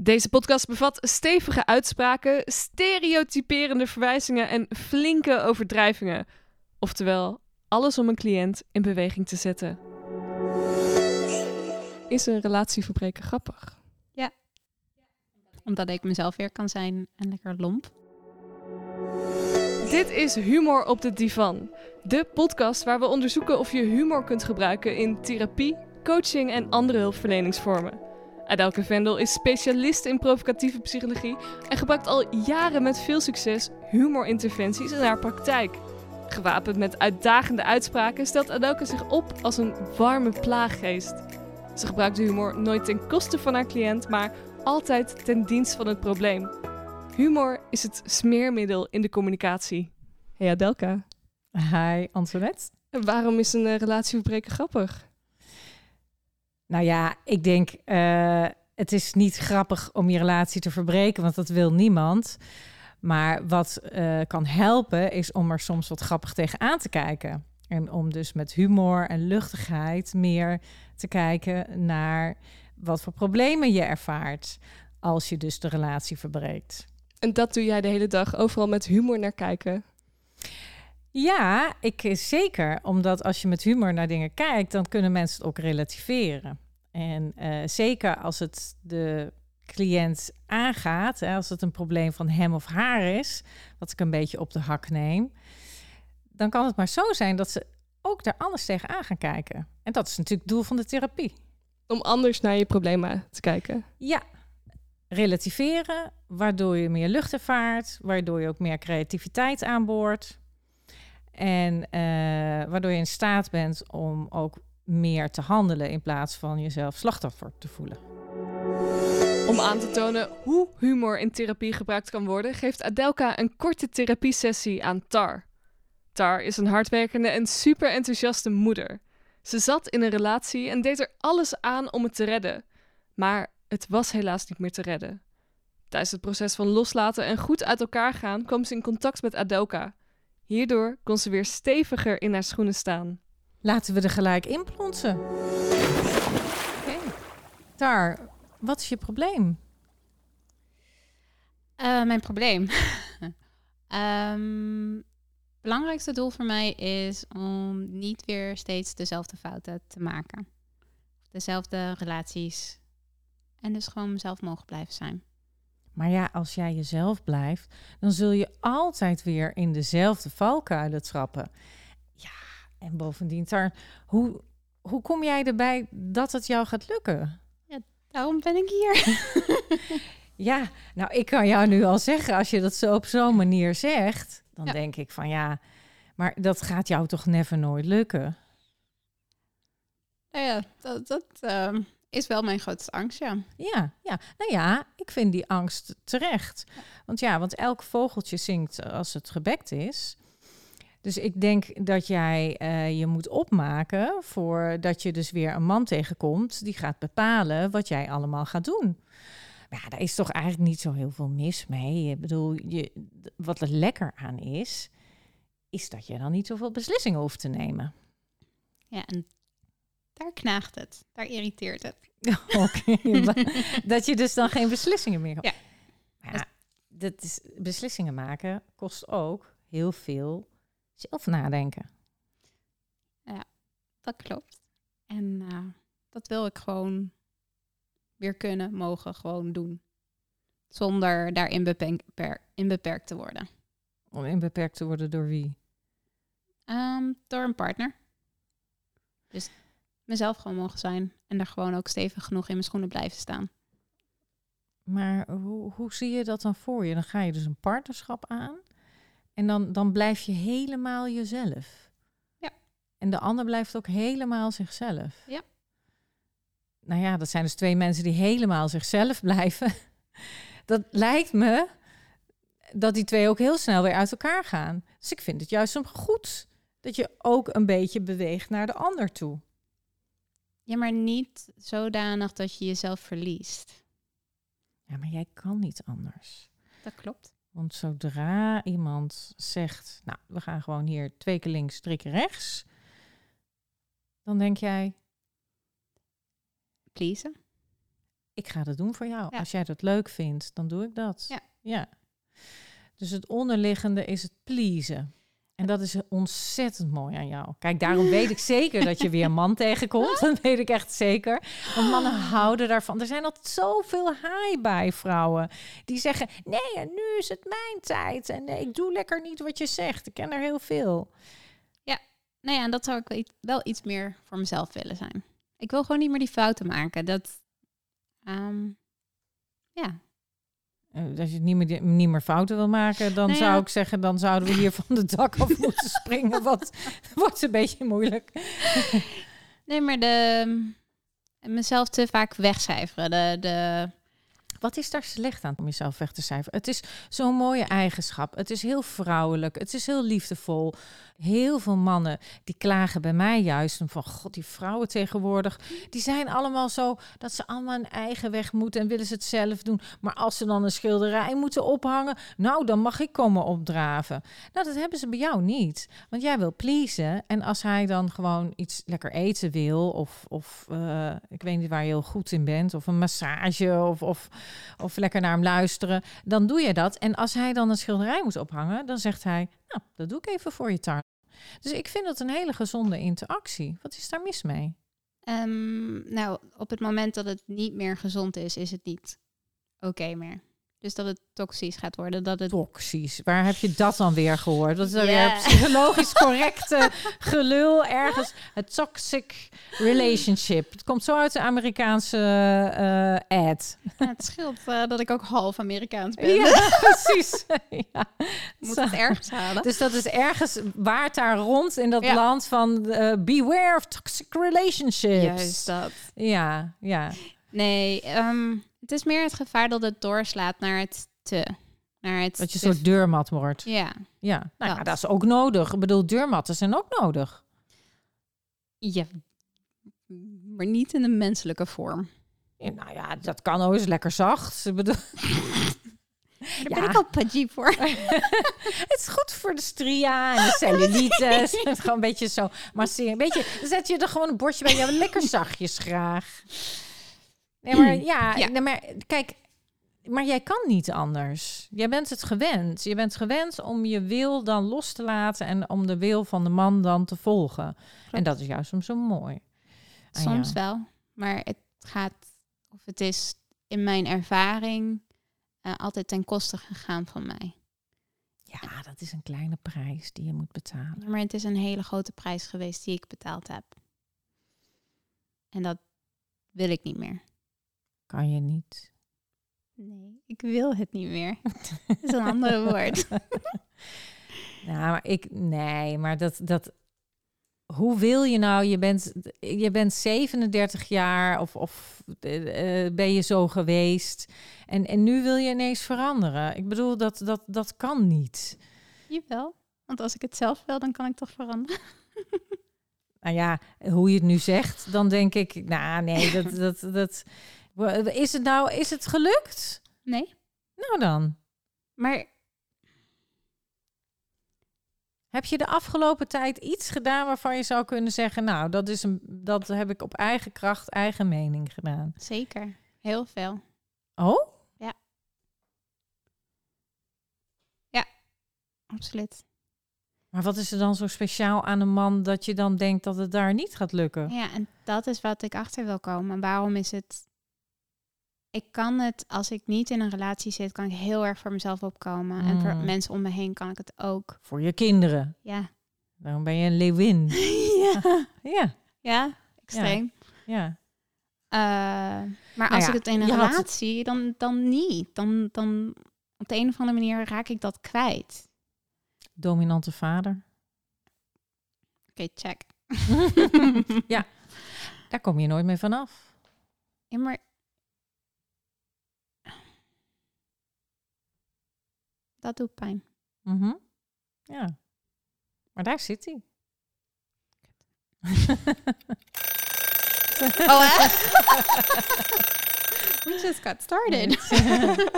Deze podcast bevat stevige uitspraken, stereotyperende verwijzingen en flinke overdrijvingen. Oftewel, alles om een cliënt in beweging te zetten. Is een relatieverbreken grappig? Omdat ik mezelf weer kan zijn en lekker lomp. Dit is Humor op de Divan. De podcast waar we onderzoeken of je humor kunt gebruiken in therapie, coaching en andere hulpverleningsvormen. Adelke Vendel is specialist in provocatieve psychologie en gebruikt al jaren met veel succes humorinterventies in haar praktijk. Gewapend met uitdagende uitspraken stelt Adelke zich op als een warme plaaggeest. Ze gebruikt de humor nooit ten koste van haar cliënt, maar altijd ten dienst van het probleem. Humor is het smeermiddel in de communicatie. Hey Adelka, Hi, Antoinette. en waarom is een eh, relatieverbreken grappig? Nou ja, ik denk, eh, het is niet grappig om je relatie te verbreken, want dat wil niemand. Maar wat eh, kan helpen, is om er soms wat grappig tegenaan te kijken. En om dus met humor en luchtigheid meer te kijken naar wat voor problemen je ervaart als je dus de relatie verbreekt. En dat doe jij de hele dag overal met humor naar kijken. Ja, ik eh, zeker. Omdat als je met humor naar dingen kijkt, dan kunnen mensen het ook relativeren. En eh, zeker als het de cliënt aangaat, hè, als het een probleem van hem of haar is, wat ik een beetje op de hak neem, dan kan het maar zo zijn dat ze ook daar anders tegenaan gaan kijken. En dat is natuurlijk het doel van de therapie. Om anders naar je problemen te kijken. Ja, relativeren, waardoor je meer lucht ervaart, waardoor je ook meer creativiteit aanboort. En eh, waardoor je in staat bent om ook meer te handelen in plaats van jezelf slachtoffer te voelen. Om aan te tonen hoe humor in therapie gebruikt kan worden, geeft Adelka een korte therapiesessie aan Tar. Tar is een hardwerkende en super enthousiaste moeder. Ze zat in een relatie en deed er alles aan om het te redden. Maar het was helaas niet meer te redden. Tijdens het proces van loslaten en goed uit elkaar gaan kwam ze in contact met Adelka. Hierdoor kon ze weer steviger in haar schoenen staan. Laten we er gelijk in plonsen. Oké. Tar, wat is je probleem? Eh, mijn probleem. Ehm, het belangrijkste doel voor mij is om niet weer steeds dezelfde fouten te maken. Dezelfde relaties. En dus gewoon mezelf mogen blijven zijn. Maar ja, als jij jezelf blijft, dan zul je altijd weer in dezelfde valkuilen trappen. Ja, en bovendien, Tar, hoe, hoe kom jij erbij dat het jou gaat lukken? Daarom ben ik hier. Ja, nou, ik kan jou nu al zeggen, als je dat zo op zo'n manier zegt, dan Ja. denk ik van ja, maar dat gaat jou toch never nooit lukken? nou ja, dat, dat ehm, is wel mijn grootste angst, ja. Ja, ja, nou ja, ik vind die angst terecht. Want ja, want elk vogeltje zingt als het gebekt is. Dus ik denk dat jij eh, je moet opmaken voor dat je dus weer een man tegenkomt die gaat bepalen wat jij allemaal gaat doen. Maar ja, daar is toch eigenlijk niet zo heel veel mis mee. Ik bedoel, je, wat er lekker aan is, is dat je dan niet zoveel beslissingen hoeft te nemen. Ja, en daar knaagt het. Daar irriteert het. Oké, maar dat je dus dan geen beslissingen meer hebt. Ja. Ja, dat is, beslissingen maken kost ook heel veel zelf nadenken. Dat klopt. En eh, dat wil ik gewoon weer kunnen, mogen, gewoon doen. Zonder daarin beperkt, per- in beperkt te worden. Om inbeperkt te worden door wie? Ehm, door een partner. Dus mezelf gewoon mogen zijn. En daar gewoon ook stevig genoeg in mijn schoenen blijven staan. Maar hoe, hoe zie je dat dan voor je? Dan ga je dus een partnerschap aan. En dan, dan blijf je helemaal jezelf. Ja. En de ander blijft ook helemaal zichzelf. Ja. Nou ja, dat zijn dus twee mensen die helemaal zichzelf blijven. Dat lijkt me dat die twee ook heel snel weer uit elkaar gaan. Dus ik vind het juist goed dat je ook een beetje beweegt naar de ander toe. Ja, maar niet zodanig dat je jezelf verliest. Ja, maar jij kan niet anders. Dat klopt. Want zodra iemand zegt, nou, we gaan gewoon hier twee keer links, drie keer rechts, dan denk jij, Pleasen. ik ga dat doen voor jou. Ja. Als jij dat leuk vindt, dan doe ik dat. Ja. ja. Dus het onderliggende is het pleasen. En dat is ontzettend mooi aan jou. Kijk, daarom weet ik zeker dat je weer een man tegenkomt. Dat weet ik echt zeker. Want mannen houden daarvan. Er zijn altijd zoveel haai bij vrouwen. Die zeggen, nee, nu is het mijn tijd. En nee, ik doe lekker niet wat je zegt. Ik ken er heel veel. Nou ja, en dat zou ik wel iets- meer voor mezelf willen zijn. Ik wil gewoon niet meer die fouten maken. Dat, ehm, ja, Eh, Als je niet meer, niet meer fouten wil maken, dan Nou zou ik zeggen, dan zouden we hier van de dak af moeten springen. Want het wordt een beetje moeilijk. nee, maar de, mezelf te vaak wegcijferen. De, de, Wat is daar slecht aan om jezelf weg te cijferen? Het is zo'n mooie eigenschap. Het is heel vrouwelijk. Het is heel liefdevol. Heel veel mannen die klagen bij mij juist van god, die vrouwen tegenwoordig, die zijn allemaal zo dat ze allemaal een eigen weg moeten en willen ze het zelf doen. Maar als ze dan een schilderij moeten ophangen, nou dan mag ik komen opdraven. Nou, dat hebben ze bij jou niet, want jij wil pleasen. En als hij dan gewoon iets lekker eten wil, of, of eh, ik weet niet waar je heel goed in bent, of een massage, of, of, of lekker naar hem luisteren, dan doe je dat. En als hij dan een schilderij moet ophangen, dan zegt hij, nou, dat doe ik even voor je tar. Dus ik vind dat een hele gezonde interactie. Wat is daar mis mee? ehm, nou, op het moment dat het niet meer gezond is, is het niet oké meer. Dus dat het toxisch gaat worden. Dat het, Toxisch. Waar heb je dat dan weer gehoord? Dat is dan weer psychologisch correcte gelul ergens. Het toxic relationship. Het komt zo uit de Amerikaanse eh, ad. Ja, het scheelt eh, dat ik ook half Amerikaans ben. Ja, precies. ja. Moet Zo. het ergens halen. Dus dat is ergens waard daar rond in dat Ja. land van eh, beware of toxic relationships. Juist dat. Ja, ja. Nee, ehm, het is meer het gevaar dat het doorslaat naar het te. Naar het Dat je een soort deurmat wordt. Ja. Ja, nou ja, Dat. dat is ook nodig. Ik bedoel, deurmatten zijn ook nodig. ja. Maar niet in een menselijke vorm. Ja, nou ja, dat kan ook eens lekker zacht. Ik bedoel, Daar Ja. ben ik al pudgy voor. het is goed voor de stria en de cellulitis. gewoon een beetje zo masseren. Een beetje, dan zet je er gewoon een bordje bij. Ja, lekker zachtjes graag. Nee, maar ja, Ja. Nee, maar kijk, maar jij kan niet anders. Jij bent het gewend. Je bent gewend om je wil dan los te laten en om de wil van de man dan te volgen. En dat is juist soms zo mooi. Ah, Soms ja. wel. Maar het gaat, of het is in mijn ervaring eh, altijd ten koste gegaan van mij. Ja, dat is een kleine prijs die je moet betalen. Maar het is een hele grote prijs geweest die ik betaald heb. En dat wil ik niet meer. Kan je niet. Nee, ik wil het niet meer. Dat is een andere woord. Nou, maar ik, nee, maar dat, dat, hoe wil je nou, je bent, je bent 37 jaar of, of eh, eh, ben je zo geweest en, en nu wil je ineens veranderen. Ik bedoel, dat, dat, dat kan niet. Jawel. Want als ik het zelf wil, dan kan ik toch veranderen. Nou ja, hoe je het nu zegt, dan denk ik, nou nee, dat, dat, dat, is het nou, is het gelukt? Nee. Nou dan. Maar Heb je de afgelopen tijd iets gedaan waarvan je zou kunnen zeggen, nou, dat, is een, dat heb ik op eigen kracht, eigen mening gedaan? zeker. Heel veel. Oh? Absoluut. Maar wat is er dan zo speciaal aan een man dat je dan denkt dat het daar niet gaat lukken? Ja, en dat is wat ik achter wil komen. Waarom is het... Ik kan het, als ik niet in een relatie zit, kan ik heel erg voor mezelf opkomen. En voor Mm. mensen om me heen kan ik het ook. Voor je kinderen. Ja. Daarom ben je een leeuwin. ja. Ja, Ja, extreem. ja. Eh, maar Nou als ja, ik het in een had relatie, dan, dan niet. Dan, dan op de een of andere manier raak ik dat kwijt. Dominante vader. Oké, check. Daar kom je nooit meer vanaf. Ja, maar... Dat doet pijn. Mhm. Ja. Maar daar zit hij. Oh, echt? We just got started.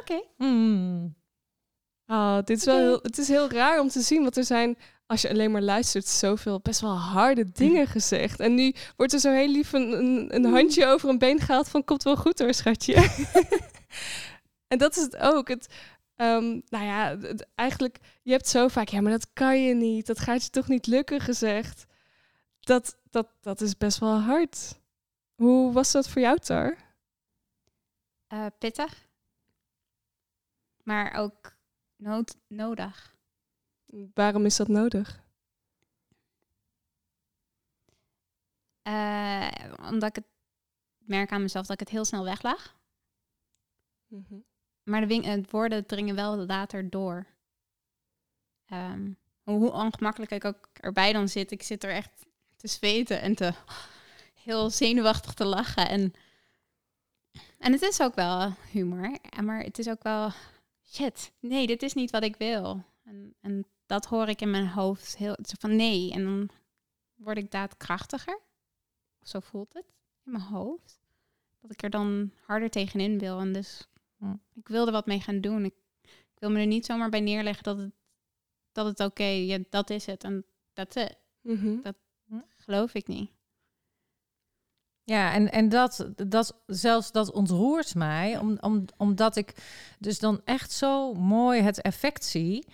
Oké. Mm. Ah, dit is wel heel, het is heel raar om te zien, want er zijn als je alleen maar luistert, zoveel best wel harde dingen gezegd. En nu wordt er zo heel lief een, een, een handje over een been gehaald van komt wel goed hoor, schatje. en dat is het ook. Het, ehm, nou ja, het- eigenlijk, je hebt zo vaak, ja, maar dat kan je niet. Dat gaat je toch niet lukken gezegd. Dat, dat, dat is best wel hard. Hoe was dat voor jou, Tar? Eh, pittig. Maar ook nood, nodig. Waarom is dat nodig? Eh, omdat ik het merk aan mezelf dat ik het heel snel weglag. Maar de het woorden dringen wel later door. Ehm, hoe, ongemakkelijk ik ook erbij dan zit. Ik zit er echt te zweten en te heel zenuwachtig te lachen. En, en het is ook wel humor. Maar het is ook wel shit. Nee, dit is niet wat ik wil. En, en dat hoor ik in mijn hoofd heel van nee. En dan word ik daadkrachtiger. Zo voelt het in mijn hoofd. Dat ik er dan harder tegenin wil. En dus Hm. Ik wil er wat mee gaan doen. Ik, ik wil me er niet zomaar bij neerleggen dat het, dat het oké, ja, dat is het. En dat it. Mhm. Geloof ik niet. Ja, en, en dat, dat, zelfs dat ontroert mij, om, om, omdat ik dus dan echt zo mooi het effect zie.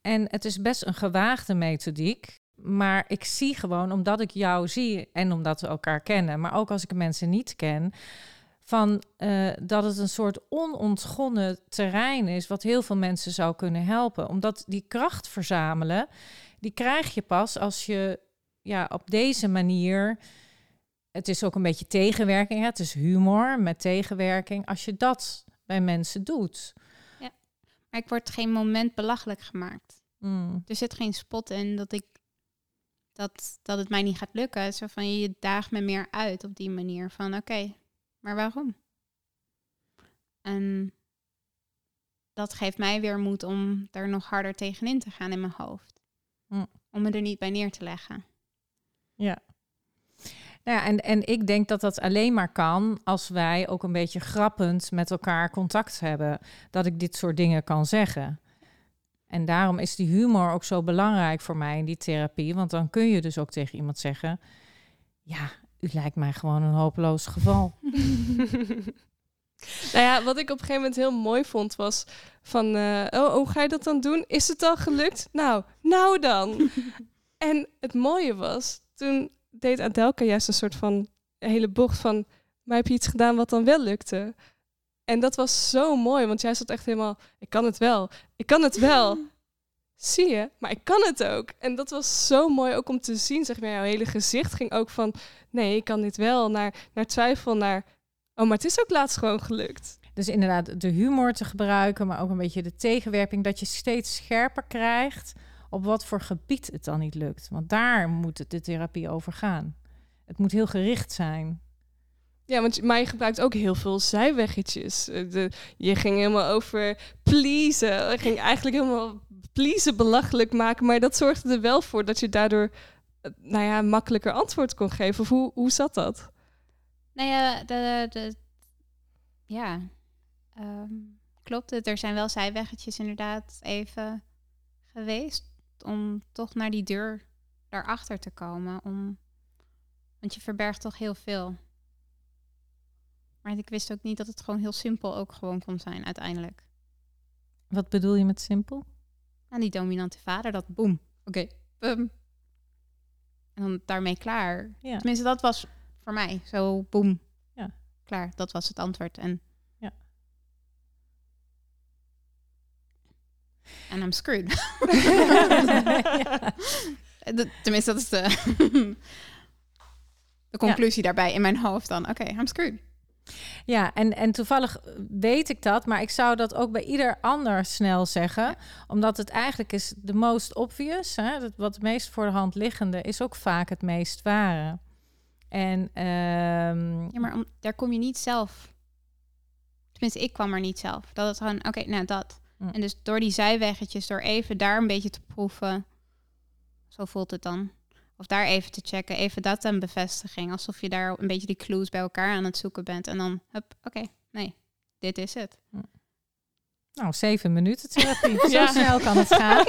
En het is best een gewaagde methodiek, maar ik zie gewoon, omdat ik jou zie en omdat we elkaar kennen, maar ook als ik mensen niet ken, van eh, dat het een soort onontgonnen terrein is wat heel veel mensen zou kunnen helpen. Omdat die kracht verzamelen, die krijg je pas als je ja, op deze manier het is ook een beetje tegenwerking. Hè? Het is humor met tegenwerking. Als je dat bij mensen doet. Maar ik word geen moment belachelijk gemaakt. Mm. Er zit geen spot in dat ik dat, dat het mij niet gaat lukken. Zo van je daagt me meer uit op die manier van oké, maar waarom? En dat geeft mij weer moed om er nog harder tegenin te gaan in mijn hoofd. Hm. Om me er niet bij neer te leggen. Ja. Nou ja, en, en ik denk dat dat alleen maar kan als wij ook een beetje grappend met elkaar contact hebben. Dat ik dit soort dingen kan zeggen. En daarom is die humor ook zo belangrijk voor mij in die therapie. Want dan kun je dus ook tegen iemand zeggen: Ja, u lijkt mij gewoon een hopeloos geval. nou ja, wat ik op een gegeven moment heel mooi vond was van, eh, oh, hoe ga je dat dan doen? Is het al gelukt? Nou, nou dan. en het mooie was, toen deed Adelka juist een soort van hele bocht van, maar heb je iets gedaan wat dan wel lukte? En dat was zo mooi, want jij zat echt helemaal, ik kan het wel, ik kan het wel. Zie je, maar ik kan het ook. En dat was zo mooi ook om te zien, zeg maar, jouw hele gezicht ging ook van, nee, ik kan dit wel, naar, naar twijfel, naar, oh, maar het is ook laatst gewoon gelukt. Dus inderdaad, de humor te gebruiken, maar ook een beetje de tegenwerping. Dat je steeds scherper krijgt op wat voor gebied het dan niet lukt. Want daar moet het de therapie over gaan. Het moet heel gericht zijn. Ja, want maar je gebruikt ook heel veel zijweggetjes. Eh, De, je ging helemaal over pleasen. Je ging eigenlijk helemaal pleasen belachelijk maken. Maar dat zorgde er wel voor dat je daardoor, eh, nou ja, makkelijker antwoord kon geven. Of hoe, hoe zat dat? Nou ja, de, de, ja ehm, klopt het. Er zijn wel zijweggetjes inderdaad even geweest om toch naar die deur daarachter te komen. Om, want je verbergt toch heel veel. Maar ik wist ook niet dat het gewoon heel simpel ook gewoon kon zijn uiteindelijk. Wat bedoel je met simpel? En die dominante vader, dat boem. Oké, bum. En dan daarmee klaar. Ja. Tenminste, dat was voor mij zo boem. Ja. Klaar, dat was het antwoord. En Ja. En I'm screwed. Ja. Tenminste, dat is de, de conclusie daarbij in mijn hoofd dan. Oké, I'm screwed. Ja, en, en toevallig weet ik dat, maar ik zou dat ook bij ieder ander snel zeggen. Omdat het eigenlijk is de most obvious, hè, dat wat het meest voor de hand liggende, is ook vaak het meest ware. En ehm, Ja, maar om, daar kom je niet zelf. Tenminste, ik kwam er niet zelf. Dat het gewoon, oké, nou dat. Mm. En dus door die zijweggetjes, door even daar een beetje te proeven. Zo voelt het dan. Of daar even te checken, even dat een bevestiging. Alsof je daar een beetje die clues bij elkaar aan het zoeken bent. En dan, hup, oké, nee, dit is het. Nou, zeven minuten therapie. Zo Ja. snel kan het gaan.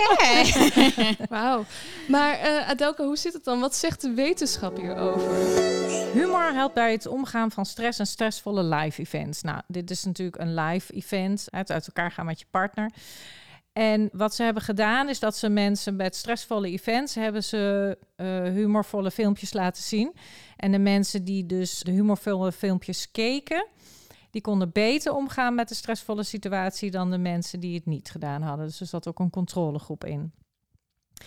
Wauw. Maar eh Adelka, hoe zit het dan? Wat zegt de wetenschap hierover? Humor helpt bij het omgaan van stress en stressvolle live events. Nou, dit is natuurlijk een live event. Het uit elkaar gaan met je partner. En wat ze hebben gedaan is dat ze mensen met stressvolle events hebben ze eh, humorvolle filmpjes laten zien. En de mensen die dus de humorvolle filmpjes keken, die konden beter omgaan met de stressvolle situatie dan de mensen die het niet gedaan hadden. Dus er zat ook een controlegroep in.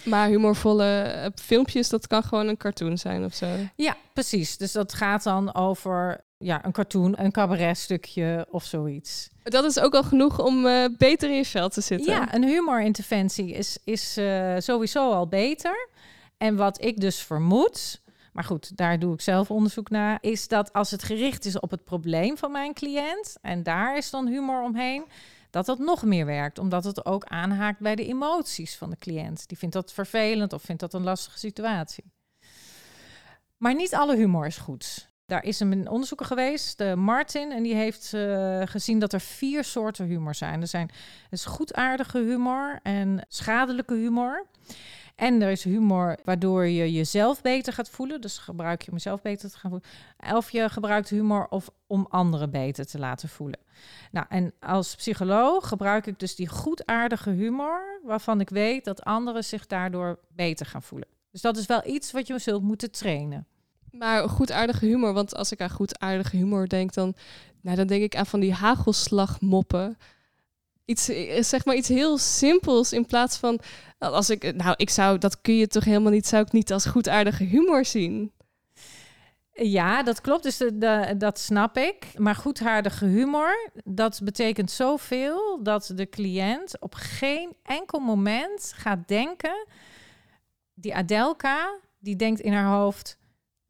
Maar humorvolle eh, filmpjes, dat kan gewoon een cartoon zijn of zo. Ja, precies. Dus dat gaat dan over ja, een cartoon, een cabaretstukje of zoiets. Dat is ook al genoeg om eh, beter in je vel te zitten. Ja, een humorinterventie is, is eh, sowieso al beter. En wat ik dus vermoed, maar goed, daar doe ik zelf onderzoek naar, is dat als het gericht is op het probleem van mijn cliënt en daar is dan humor omheen, dat dat nog meer werkt, omdat het ook aanhaakt bij de emoties van de cliënt. Die vindt dat vervelend of vindt dat een lastige situatie. Maar niet alle humor is goed. Daar is een onderzoeker geweest, de Martin, en die heeft eh, gezien dat er vier soorten humor zijn. Er zijn dus goedaardige humor en schadelijke humor. En er is humor waardoor je jezelf beter gaat voelen. Dus gebruik je om jezelf beter te gaan voelen. Of je gebruikt humor of om anderen beter te laten voelen. Nou, en als psycholoog gebruik ik dus die goedaardige humor, waarvan ik weet dat anderen zich daardoor beter gaan voelen. Dus dat is wel iets wat je zult moeten trainen. Maar goedaardige humor, want als ik aan goedaardige humor denk, dan, nou, dan denk ik aan van die hagelslagmoppen. Iets, eh, zeg maar iets heel simpels in plaats van, als ik, nou, ik zou, dat kun je toch helemaal niet, zou ik niet als goedaardige humor zien. Ja, dat klopt. Dus dat snap ik. Maar goedhaardige humor, dat betekent zoveel dat de cliënt op geen enkel moment gaat denken. Die Adelka, die denkt in haar hoofd: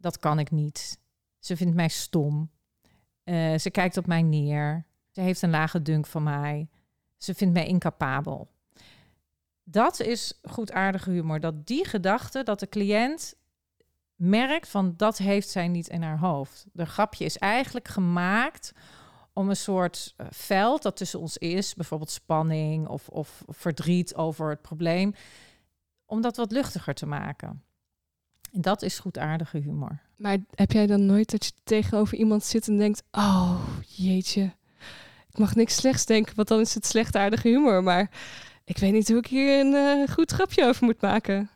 dat kan ik niet. Ze vindt mij stom. Eh, ze kijkt op mij neer. Ze heeft een lage dunk van mij. Ze vindt mij incapabel. Dat is goedaardige humor. Dat die gedachte, dat de cliënt merkt van dat heeft zij niet in haar hoofd. De grapje is eigenlijk gemaakt om een soort eh, veld dat tussen ons is, bijvoorbeeld spanning of, of verdriet over het probleem, om dat wat luchtiger te maken. En dat is goedaardige humor. Maar heb jij dan nooit dat je tegenover iemand zit en denkt, oh jeetje, ik mag niks slechts denken, want dan is het slechtaardige humor. Maar ik weet niet hoe ik hier een eh, goed grapje over moet maken.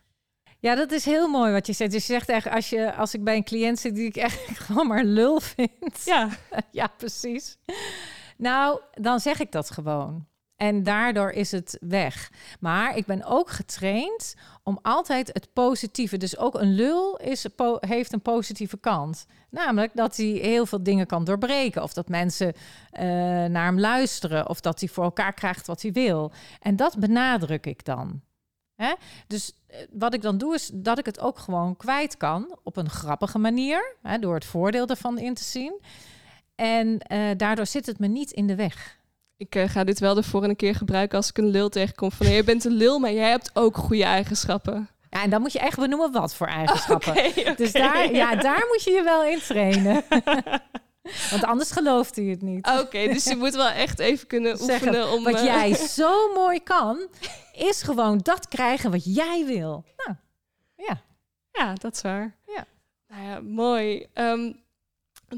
Ja, dat is heel mooi wat je zegt. Dus je zegt echt, als, je, als ik bij een cliënt zit die ik echt gewoon maar lul vind. Ja, ja, precies. Nou, dan zeg ik dat gewoon. En daardoor is het weg. Maar ik ben ook getraind om altijd het positieve. Dus ook een lul is, heeft een positieve kant. Namelijk dat hij heel veel dingen kan doorbreken. Of dat mensen eh, naar hem luisteren. Of dat hij voor elkaar krijgt wat hij wil. En dat benadruk ik dan. Hè? Dus eh, wat ik dan doe is dat ik het ook gewoon kwijt kan. Op een grappige manier. Hè, door het voordeel ervan in te zien. En eh, daardoor zit het me niet in de weg. Ik eh, ga dit wel ervoor een keer gebruiken als ik een lul tegenkom. Van, je bent een lul, maar jij hebt ook goede eigenschappen. Ja, en dan moet je echt benoemen wat voor eigenschappen. Dus daar, ja, daar moet je je wel in trainen. Want anders gelooft hij het niet. Oké, dus je moet wel echt even kunnen Zeggen, oefenen om... Wat eh, jij zo mooi kan, is gewoon dat krijgen wat jij wil. Nou, ja. Ja, dat is waar. Ja. Nou ja, mooi. Ehm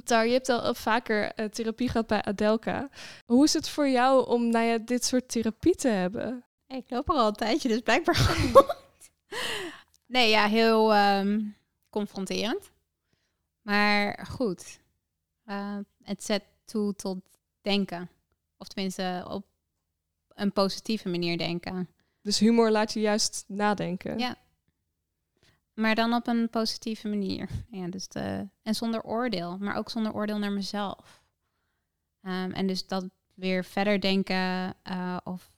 Tar, je hebt al vaker eh, therapie gehad bij Adelka. Hoe is het voor jou om nou ja, dit soort therapie te hebben? Ik loop er al een tijdje, dus blijkbaar goed. Nee, ja, heel ehm, confronterend. Maar goed. Eh, het zet toe tot denken. Of tenminste op een positieve manier denken. Dus humor laat je juist nadenken. Ja. Maar dan op een positieve manier. Ja, dus en zonder oordeel, maar ook zonder oordeel naar mezelf. Ehm, en dus dat weer verder denken eh, of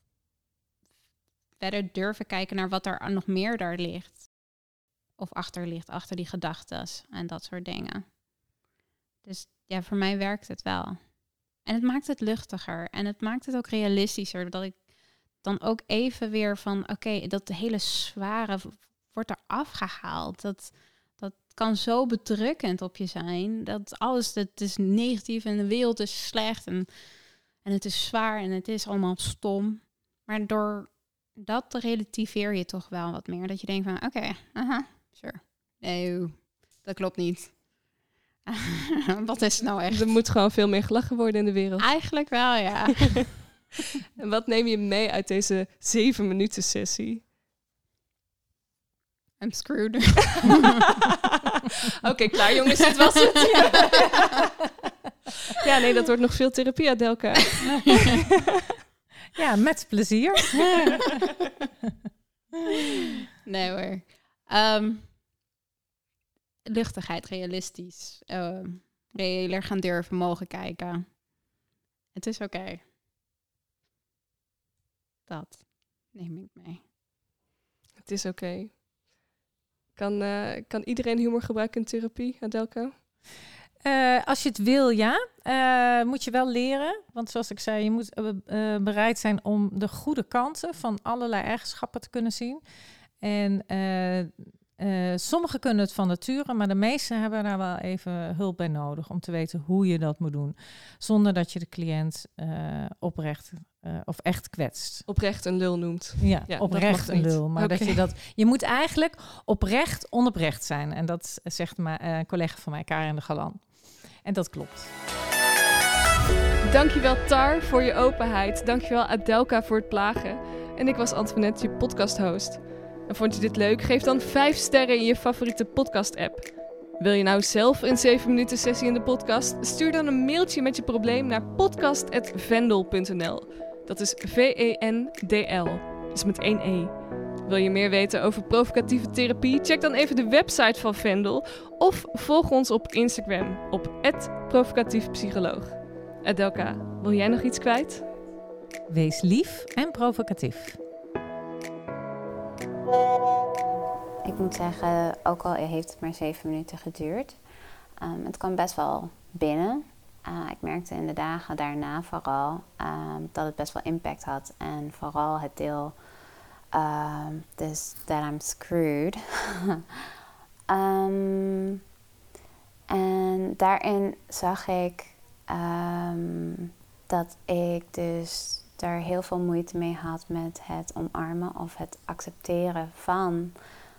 verder durven kijken naar wat er nog meer daar ligt. Of achter ligt, achter die gedachten en dat soort dingen. Dus ja, voor mij werkt het wel. En het maakt het luchtiger en het maakt het ook realistischer. Dat ik dan ook even weer van, oké, dat hele zware wordt er afgehaald. Dat, dat kan zo bedrukkend op je zijn. Dat alles, dat is negatief en de wereld is slecht. En, En het is zwaar en het is allemaal stom. Maar door dat relativeer je toch wel wat meer. Dat je denkt van, oké, aha, sure. Nee, dat klopt niet. wat is het nou echt? Er moet gewoon veel meer gelachen worden in de wereld. Eigenlijk wel, ja. En wat neem je mee uit deze zeven minuten sessie? I'm screwed. Oké, klaar jongens, dit was het. ja, nee, dat wordt nog veel therapie, Adelka. Ja, met plezier. nee hoor. Ehm, luchtigheid, realistisch. Ehm reëler gaan durven, mogen kijken. Het is oké. Dat neem ik mee. Het is oké. Kan, eh, kan iedereen humor gebruiken in therapie, Adelka? Eh, als je het wil, ja. Eh, moet je wel leren. Want zoals ik zei, je moet bereid zijn om de goede kanten van allerlei eigenschappen te kunnen zien. En eh, sommigen kunnen het van nature, maar de meesten hebben daar wel even hulp bij nodig om te weten hoe je dat moet doen. Zonder dat je de cliënt eh, oprecht eh, of echt kwetst. Oprecht een lul noemt. Ja, oprecht een lul. Maar dat je dat. Je moet eigenlijk oprecht onoprecht zijn. En dat zegt mijn collega van mij, Karin de Galan. En dat klopt. Dankjewel Tar voor je openheid. Dankjewel Adelka voor het plagen. En ik was Antoinette, je podcast-host. En vond je dit leuk? Geef dan 5 sterren in je favoriete podcast-app. Wil je nou zelf een 7 minuten sessie in de podcast? Stuur dan een mailtje met je probleem naar podcast.vendel.nl. Dat is V-E-N-D-L. Dus met één E. Wil je meer weten over provocatieve therapie? Check dan even de website van Vendel. Of volg ons op Instagram op provocatiefpsycholoog. Adelka, wil jij nog iets kwijt? Wees lief en provocatief. Ik moet zeggen, ook al heeft het maar zeven minuten geduurd, ehm, het kwam best wel binnen. Uh, ik merkte in de dagen daarna vooral ehm, dat het best wel impact had. En vooral het deel, ehm, dus that I'm screwed. En daarin zag ik dat ik dus daar heel veel moeite mee had met het omarmen of het accepteren van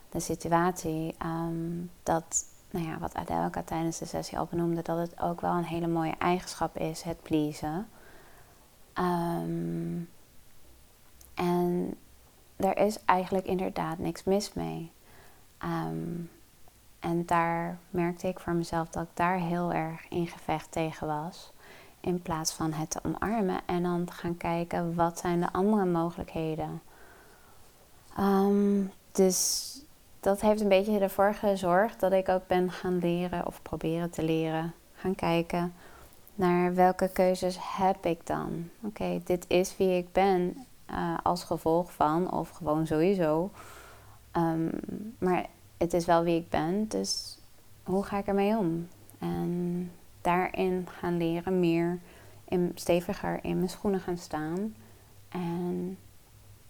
de situatie. ehm, dat, nou ja, wat Adelka tijdens de sessie al benoemde, dat het ook wel een hele mooie eigenschap is, het pleasen. Ehm, en er is eigenlijk inderdaad niks mis mee. Ehm, en daar merkte ik voor mezelf dat ik daar heel erg in gevecht tegen was. In plaats van het te omarmen en dan te gaan kijken wat zijn de andere mogelijkheden. Ehm, dus dat heeft een beetje ervoor gezorgd dat ik ook ben gaan leren of proberen te leren. Gaan kijken naar welke keuzes heb ik dan. Oké, dit is wie ik ben eh, als gevolg van of gewoon sowieso. Ehm, maar het is wel wie ik ben, dus hoe ga ik ermee om? En daarin gaan leren, meer in, steviger in mijn schoenen gaan staan. En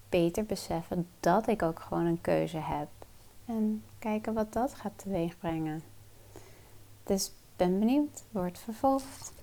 beter beseffen dat ik ook gewoon een keuze heb. En kijken wat dat gaat teweegbrengen. Dus ben benieuwd, wordt vervolgd.